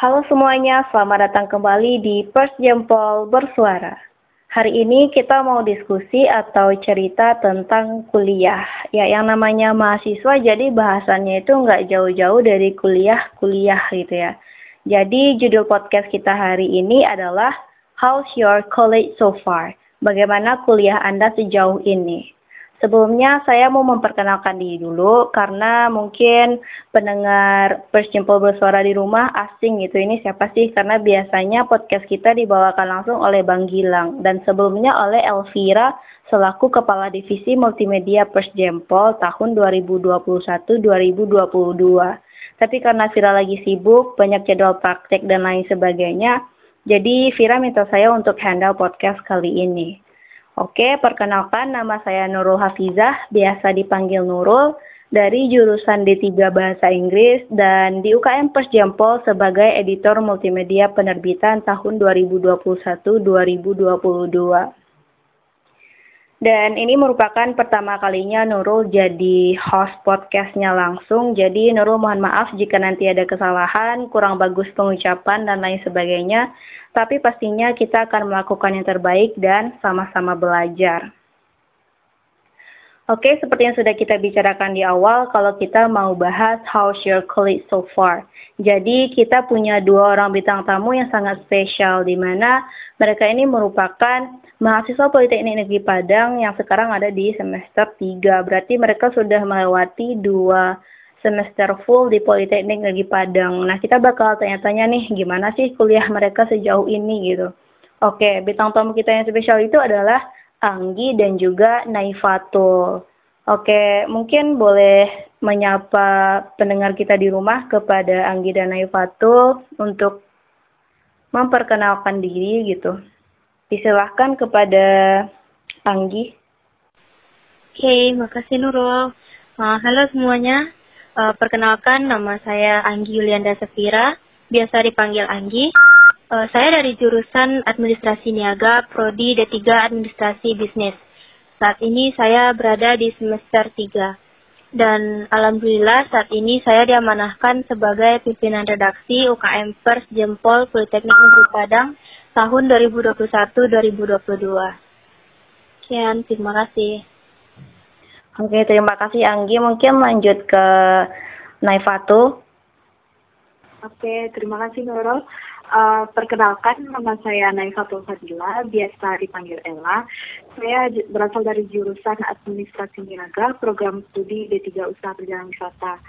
Halo semuanya, selamat datang kembali di First Jempol Bersuara. Hari ini kita mau diskusi atau cerita tentang kuliah. Ya, yang namanya mahasiswa jadi bahasannya itu nggak jauh-jauh dari kuliah-kuliah gitu ya. Jadi judul podcast kita hari ini adalah How's Your College So Far? Bagaimana kuliah Anda sejauh ini? Sebelumnya saya mau memperkenalkan diri dulu karena mungkin pendengar Persimpul Bersuara di rumah asing gitu. Ini siapa sih? Karena biasanya podcast kita dibawakan langsung oleh Bang Gilang dan sebelumnya oleh Elvira selaku Kepala Divisi Multimedia Persjempol tahun 2021-2022. Tapi karena Vira lagi sibuk, banyak jadwal praktek dan lain sebagainya, jadi Vira minta saya untuk handle podcast kali ini. Oke, perkenalkan nama saya Nurul Hafizah, biasa dipanggil Nurul, dari jurusan D3 Bahasa Inggris dan di UKM Persjampol sebagai editor multimedia penerbitan tahun 2021-2022. Dan ini merupakan pertama kalinya Nurul jadi host podcastnya langsung. Jadi Nurul mohon maaf jika nanti ada kesalahan, kurang bagus pengucapan, dan lain sebagainya. Tapi pastinya kita akan melakukan yang terbaik dan sama-sama belajar. Oke, seperti yang sudah kita bicarakan di awal, kalau kita mau bahas how's your college so far. Jadi kita punya dua orang bintang tamu yang sangat spesial, di mana mereka ini merupakan mahasiswa Politeknik Negeri Padang yang sekarang ada di semester 3. Berarti mereka sudah melewati dua semester full di Politeknik Negeri Padang. Nah, kita bakal tanya-tanya nih, gimana sih kuliah mereka sejauh ini gitu. Oke, bintang tamu kita yang spesial itu adalah Anggi dan juga Naifatul. Oke, mungkin boleh menyapa pendengar kita di rumah kepada Anggi dan Naifatul untuk memperkenalkan diri gitu. Disilahkan kepada Anggi. Oke, okay, makasih Nurul. Uh, halo semuanya, uh, perkenalkan nama saya Anggi Yulianda Safira, biasa dipanggil Anggi. Uh, saya dari jurusan Administrasi Niaga, Prodi D3 Administrasi Bisnis. Saat ini saya berada di semester 3. Dan alhamdulillah saat ini saya diamanahkan sebagai pimpinan redaksi UKM Pers Jempol Politeknik Negeri Padang tahun 2021-2022. Sekian, terima kasih. Oke, terima kasih Anggi. Mungkin lanjut ke Naifatu. Oke, terima kasih Nurul. Uh, perkenalkan, nama saya Naifatul Fadila, biasa dipanggil Ella. Saya berasal dari jurusan Administrasi Niaga, program studi D3 Usaha Perjalanan Wisata.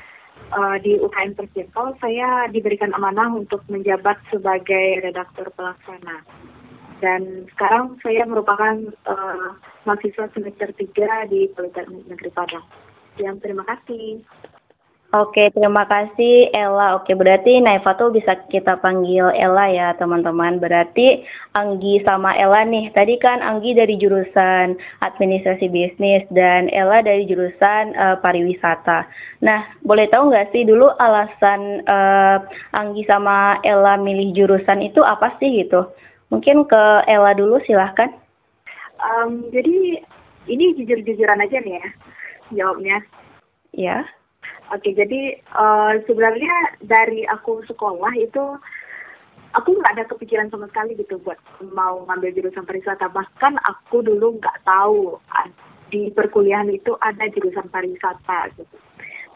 Uh, di UKM Persjempol, saya diberikan amanah untuk menjabat sebagai redaktur pelaksana. Dan sekarang saya merupakan uh, mahasiswa semester 3 di Politeknik Negeri Padang. Yang terima kasih. Oke, terima kasih Ella. Oke, berarti Naifa tuh bisa kita panggil Ella ya, teman-teman. Berarti Anggi sama Ella nih. Tadi kan Anggi dari jurusan Administrasi Bisnis dan Ella dari jurusan uh, Pariwisata. Nah, boleh tahu nggak sih dulu alasan uh, Anggi sama Ella milih jurusan itu apa sih gitu? Mungkin ke Ella dulu silahkan. Um, jadi ini jujur-jujuran aja nih ya jawabnya. Ya. Oke, jadi uh, sebenarnya dari aku sekolah itu aku nggak ada kepikiran sama sekali gitu buat mau ngambil jurusan pariwisata. Bahkan aku dulu nggak tahu di perkuliahan itu ada jurusan pariwisata gitu.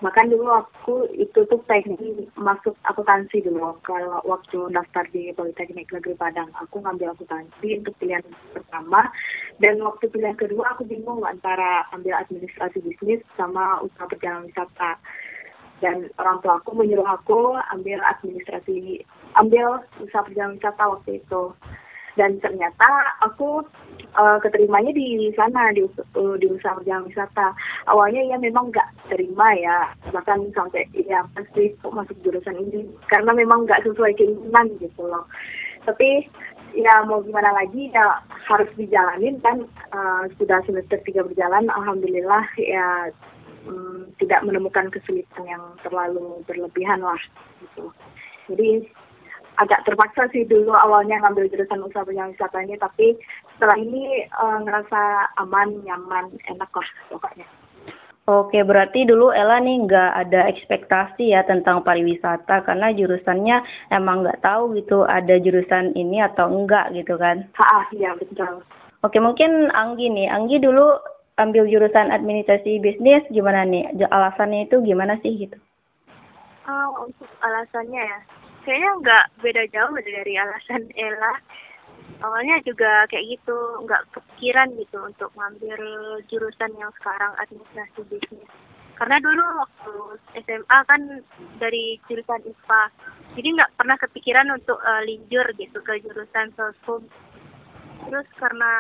Bahkan dulu aku itu tuh pengen masuk akuntansi dulu kalau waktu daftar di Politeknik Negeri Padang. Aku ngambil akuntansi untuk pilihan pertama dan waktu pilihan kedua aku bingung antara ambil administrasi bisnis sama usaha perjalanan wisata. Dan orang tua aku menyuruh aku ambil administrasi, ambil usaha perjalanan wisata waktu itu. Dan ternyata aku uh, keterimanya di sana di uh, di usaha perjalanan wisata. Awalnya ya memang nggak terima ya bahkan sampai ya pasti kok masuk jurusan ini karena memang nggak sesuai keinginan gitu loh. Tapi ya mau gimana lagi ya harus dijalanin kan uh, sudah semester tiga berjalan alhamdulillah ya um, tidak menemukan kesulitan yang terlalu berlebihan lah gitu jadi agak terpaksa sih dulu awalnya ngambil jurusan usaha perjalanan wisatanya tapi setelah ini uh, ngerasa aman nyaman enak lah pokoknya Oke, berarti dulu Ella nih nggak ada ekspektasi ya tentang pariwisata karena jurusannya emang nggak tahu gitu ada jurusan ini atau enggak gitu kan? Ah, iya betul. Oke, mungkin Anggi nih. Anggi dulu ambil jurusan administrasi bisnis gimana nih? Alasannya itu gimana sih gitu? Oh, untuk alasannya ya, kayaknya nggak beda jauh dari alasan Ella awalnya juga kayak gitu nggak kepikiran gitu untuk ngambil jurusan yang sekarang administrasi bisnis karena dulu waktu SMA kan dari jurusan IPA jadi nggak pernah kepikiran untuk uh, linjur gitu ke jurusan sosum terus karena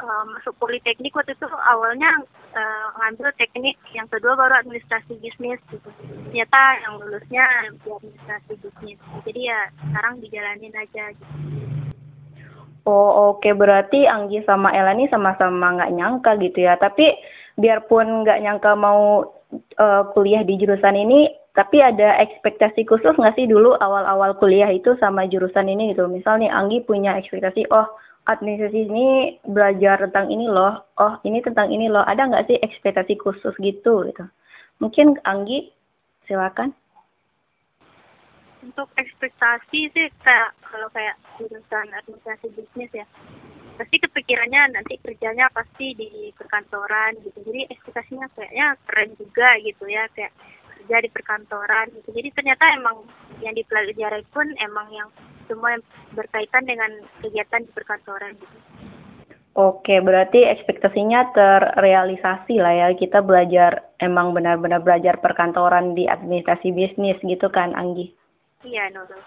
uh, masuk politeknik waktu itu awalnya uh, ngambil teknik yang kedua baru administrasi bisnis gitu ternyata yang lulusnya di administrasi bisnis jadi ya sekarang dijalanin aja gitu Oh oke okay. berarti Anggi sama Ella ini sama-sama nggak nyangka gitu ya. Tapi biarpun nggak nyangka mau uh, kuliah di jurusan ini, tapi ada ekspektasi khusus nggak sih dulu awal-awal kuliah itu sama jurusan ini gitu. Misalnya Anggi punya ekspektasi, oh administrasi ini belajar tentang ini loh, oh ini tentang ini loh. Ada nggak sih ekspektasi khusus gitu gitu? Mungkin Anggi silakan untuk ekspektasi sih kayak kalau kayak jurusan administrasi bisnis ya pasti kepikirannya nanti kerjanya pasti di perkantoran gitu jadi ekspektasinya kayaknya keren juga gitu ya kayak kerja di perkantoran gitu jadi ternyata emang yang dipelajari pun emang yang semua yang berkaitan dengan kegiatan di perkantoran gitu Oke, berarti ekspektasinya terrealisasi lah ya. Kita belajar, emang benar-benar belajar perkantoran di administrasi bisnis gitu kan, Anggi? Iya, Nurul.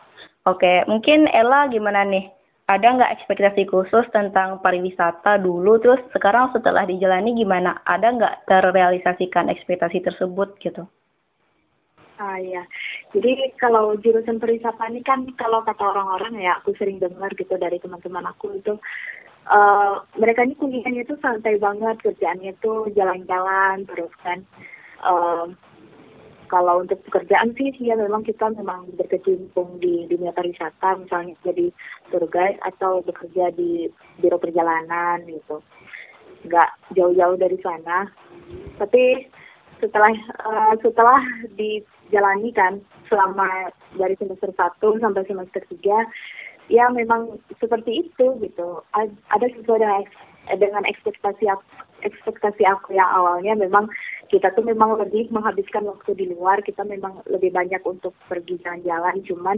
Oke, mungkin Ella gimana nih? Ada nggak ekspektasi khusus tentang pariwisata dulu, terus sekarang setelah dijalani gimana? Ada nggak terrealisasikan ekspektasi tersebut gitu? Ah iya, jadi kalau jurusan pariwisata ini kan kalau kata orang-orang ya, aku sering dengar gitu dari teman-teman aku itu, uh, mereka ini kuliahnya itu santai banget, kerjaannya itu jalan-jalan terus kan. Uh, kalau untuk pekerjaan sih ya memang kita memang berkecimpung di dunia pariwisata misalnya jadi tour guide atau bekerja di biro perjalanan gitu. Nggak jauh-jauh dari sana. Tapi setelah uh, setelah dijalani kan selama dari semester 1 sampai semester 3 ya memang seperti itu gitu. Ada sesuai dengan dengan ekspektasi ekspektasi aku yang awalnya memang kita tuh memang lebih menghabiskan waktu di luar kita memang lebih banyak untuk pergi jalan-jalan cuman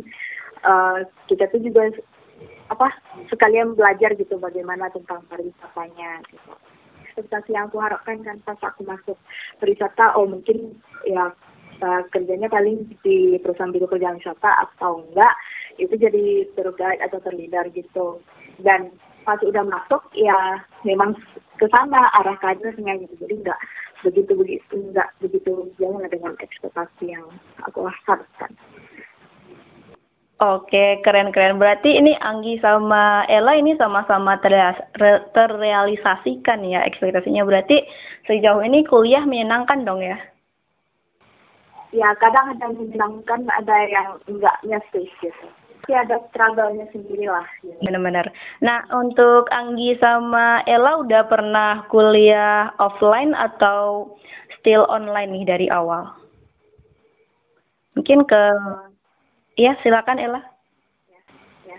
uh, kita tuh juga apa sekalian belajar gitu bagaimana tentang pariwisatanya gitu. Ekspektasi yang aku harapkan kan pas aku masuk pariwisata oh mungkin ya uh, kerjanya paling di perusahaan biro kerjaan wisata atau enggak itu jadi tour atau terlider gitu dan pas udah masuk ya memang ke sana arah kadernya gitu jadi enggak begitu begitu nggak begitu jauh dengan ekspektasi yang aku harapkan. Oke, keren-keren. Berarti ini Anggi sama Ella ini sama-sama terrealisasikan ya ekspektasinya. Berarti sejauh ini kuliah menyenangkan dong ya? Ya, kadang ada yang menyenangkan, ada yang enggaknya sih gitu pasti ada struggle-nya sendiri lah. Gitu. Benar-benar. Nah, untuk Anggi sama Ella udah pernah kuliah offline atau still online nih dari awal? Mungkin ke, ya silakan Ella. Ya, ya.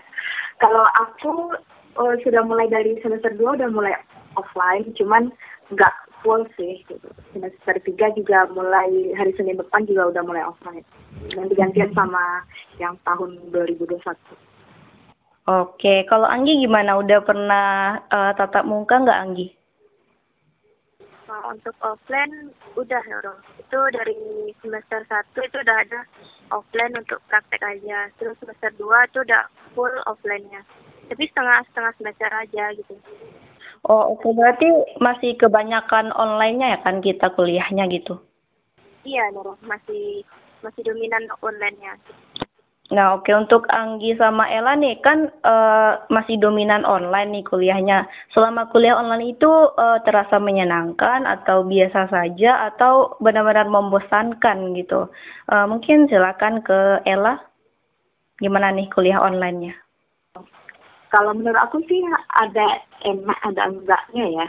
Kalau aku oh, sudah mulai dari semester 2 udah mulai offline, cuman nggak full sih gitu. Semester tiga juga mulai hari Senin depan juga udah mulai offline. Dan digantian sama yang tahun 2021. Oke, kalau Anggi gimana? Udah pernah uh, tatap muka nggak Anggi? Nah, untuk offline udah Nurul. Itu dari semester 1 itu udah ada offline untuk praktek aja. Terus semester 2 itu udah full offline-nya. Tapi setengah-setengah semester aja gitu. Oh, oke. Berarti masih kebanyakan online-nya ya kan kita kuliahnya gitu? Iya, Nurul. Masih masih dominan online-nya. Nah, oke untuk Anggi sama Ella nih kan uh, masih dominan online nih kuliahnya. Selama kuliah online itu uh, terasa menyenangkan atau biasa saja atau benar-benar membosankan gitu. Uh, mungkin silakan ke Ella. Gimana nih kuliah online-nya? Kalau menurut aku sih ada enak ada enggaknya ya.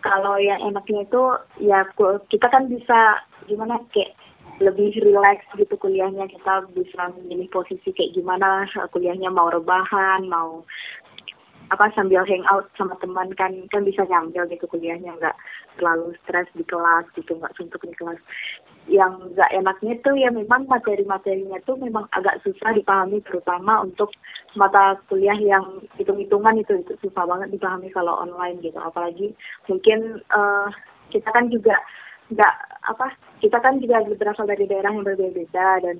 Kalau yang enaknya itu ya kita kan bisa gimana kayak lebih relax gitu kuliahnya. Kita bisa memilih posisi kayak gimana kuliahnya mau rebahan mau apa sambil hangout sama teman kan kan bisa nyambil gitu kuliahnya. Nggak terlalu stres di kelas gitu nggak suntuk di kelas yang nggak enaknya tuh ya memang materi-materinya tuh memang agak susah dipahami terutama untuk mata kuliah yang hitung-hitungan itu itu susah banget dipahami kalau online gitu. Apalagi mungkin uh, kita kan juga nggak apa kita kan juga berasal dari daerah yang berbeda-beda dan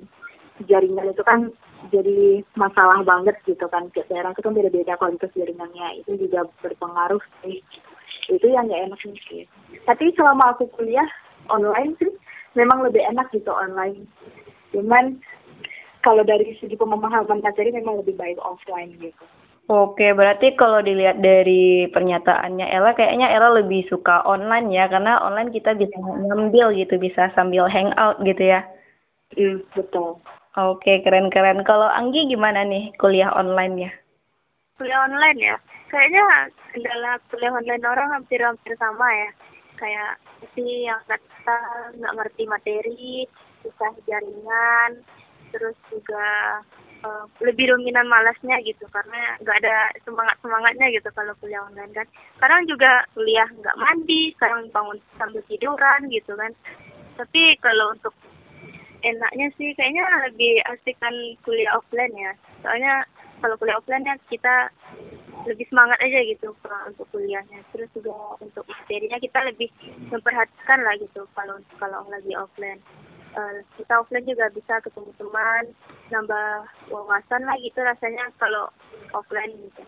jaringan itu kan jadi masalah banget gitu kan. Daerah itu kan beda-beda kualitas jaringannya. Itu juga berpengaruh sih. Itu yang gak enak sih. Tapi selama aku kuliah online sih memang lebih enak gitu online cuman kalau dari segi pemahaman materi memang lebih baik offline gitu Oke, berarti kalau dilihat dari pernyataannya Ella, kayaknya Ella lebih suka online ya, karena online kita bisa ngambil gitu, bisa sambil hangout gitu ya. Hmm, betul. Oke, keren-keren. Kalau Anggi gimana nih kuliah online-nya? Kuliah online ya? Kayaknya kendala kuliah online orang hampir-hampir sama ya. Kayak sih yang kata nggak ngerti materi, susah jaringan, terus juga uh, lebih dominan malasnya gitu karena nggak ada semangat semangatnya gitu kalau kuliah online kan. Sekarang juga kuliah nggak mandi sekarang bangun sambil tiduran gitu kan. Tapi kalau untuk enaknya sih kayaknya lebih asik kan kuliah offline ya. Soalnya kalau kuliah offline ya kita lebih semangat aja gitu untuk kuliahnya terus juga untuk materinya kita lebih memperhatikan lah gitu kalau kalau lagi offline uh, kita offline juga bisa ketemu teman nambah wawasan lah gitu rasanya kalau offline gitu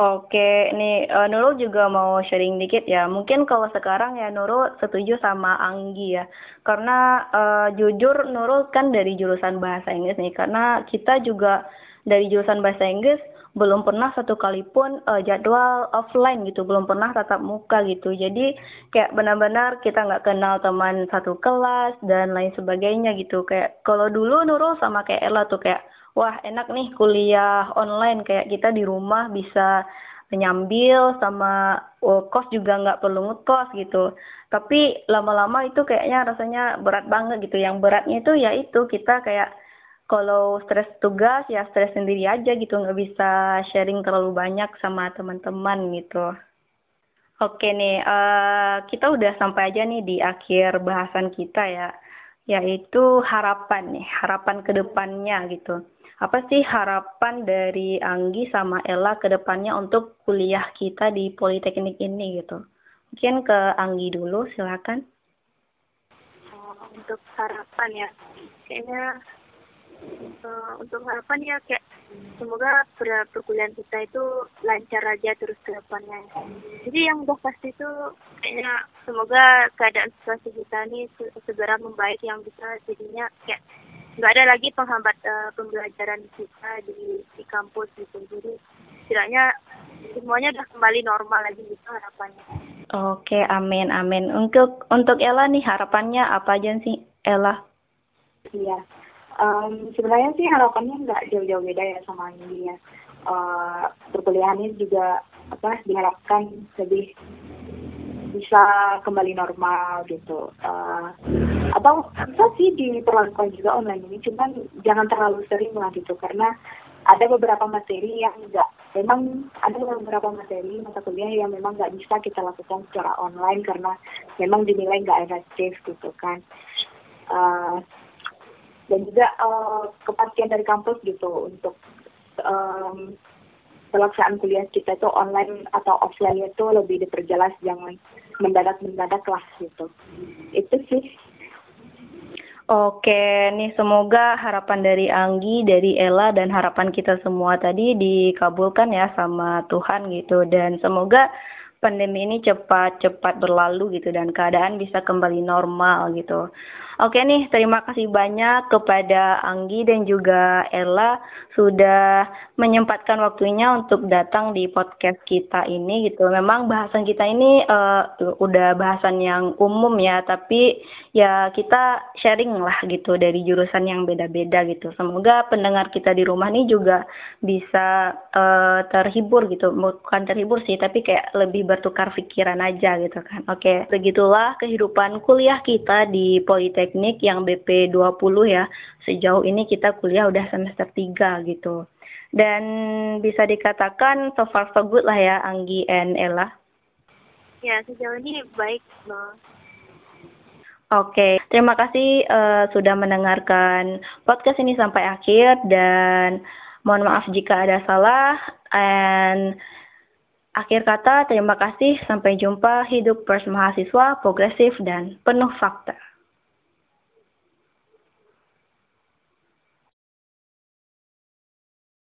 Oke, nih uh, Nurul juga mau sharing dikit ya. Mungkin kalau sekarang ya Nurul setuju sama Anggi ya. Karena uh, jujur Nurul kan dari jurusan bahasa Inggris nih. Karena kita juga dari jurusan bahasa Inggris belum pernah satu kali pun uh, jadwal offline gitu, belum pernah tatap muka gitu. Jadi kayak benar-benar kita nggak kenal teman satu kelas dan lain sebagainya gitu. Kayak kalau dulu Nurul sama kayak Ella tuh kayak wah enak nih kuliah online kayak kita di rumah bisa nyambil sama oh, kos juga nggak perlu ngekos gitu tapi lama-lama itu kayaknya rasanya berat banget gitu yang beratnya itu ya itu kita kayak kalau stres tugas ya stres sendiri aja gitu. Nggak bisa sharing terlalu banyak sama teman-teman gitu. Oke nih uh, kita udah sampai aja nih di akhir bahasan kita ya. Yaitu harapan nih harapan ke depannya gitu. Apa sih harapan dari Anggi sama Ella ke depannya untuk kuliah kita di Politeknik ini gitu? Mungkin ke Anggi dulu, silakan. Oh, untuk harapan ya, kayaknya uh, untuk harapan ya kayak semoga per perkuliahan kita itu lancar aja terus ke depannya. Jadi yang udah pasti itu kayaknya semoga keadaan situasi kita ini segera membaik yang bisa. Jadinya kayak nggak ada lagi penghambat uh, pembelajaran kita di di kampus gitu. Jadi setidaknya semuanya udah kembali normal lagi gitu harapannya. Oke amin amin. Untuk untuk Ella nih harapannya apa aja sih Ella? Iya um, sebenarnya sih harapannya nggak jauh-jauh beda ya sama ini ya uh, perkuliahannya juga apa diharapkan lebih bisa kembali normal gitu. Uh, atau bisa sih diperlakukan juga online ini cuman jangan terlalu sering lah gitu karena ada beberapa materi yang enggak memang ada beberapa materi mata kuliah yang memang nggak bisa kita lakukan secara online karena memang dinilai nggak efektif gitu kan. Uh, dan juga uh, kepastian dari kampus gitu untuk um, pelaksanaan kuliah kita itu online atau offline itu lebih diperjelas jangan mendadak-mendadak lah gitu itu sih Oke, nih semoga harapan dari Anggi, dari Ella, dan harapan kita semua tadi dikabulkan ya sama Tuhan gitu. Dan semoga pandemi ini cepat-cepat berlalu gitu dan keadaan bisa kembali normal gitu. Oke nih, terima kasih banyak kepada Anggi dan juga Ella sudah menyempatkan waktunya untuk datang di podcast kita ini gitu. Memang bahasan kita ini uh, udah bahasan yang umum ya, tapi ya kita sharing lah gitu dari jurusan yang beda-beda gitu. Semoga pendengar kita di rumah nih juga bisa uh, terhibur gitu. Bukan terhibur sih, tapi kayak lebih bertukar pikiran aja gitu kan. Oke, begitulah kehidupan kuliah kita di Politeknik yang BP 20 ya. Sejauh ini kita kuliah udah semester 3 gitu. Dan bisa dikatakan so far so good lah ya Anggi and Ella. Ya, sejauh ini baik loh. Oke, terima kasih uh, sudah mendengarkan podcast ini sampai akhir dan mohon maaf jika ada salah. And akhir kata, terima kasih. Sampai jumpa. Hidup pers mahasiswa progresif dan penuh fakta.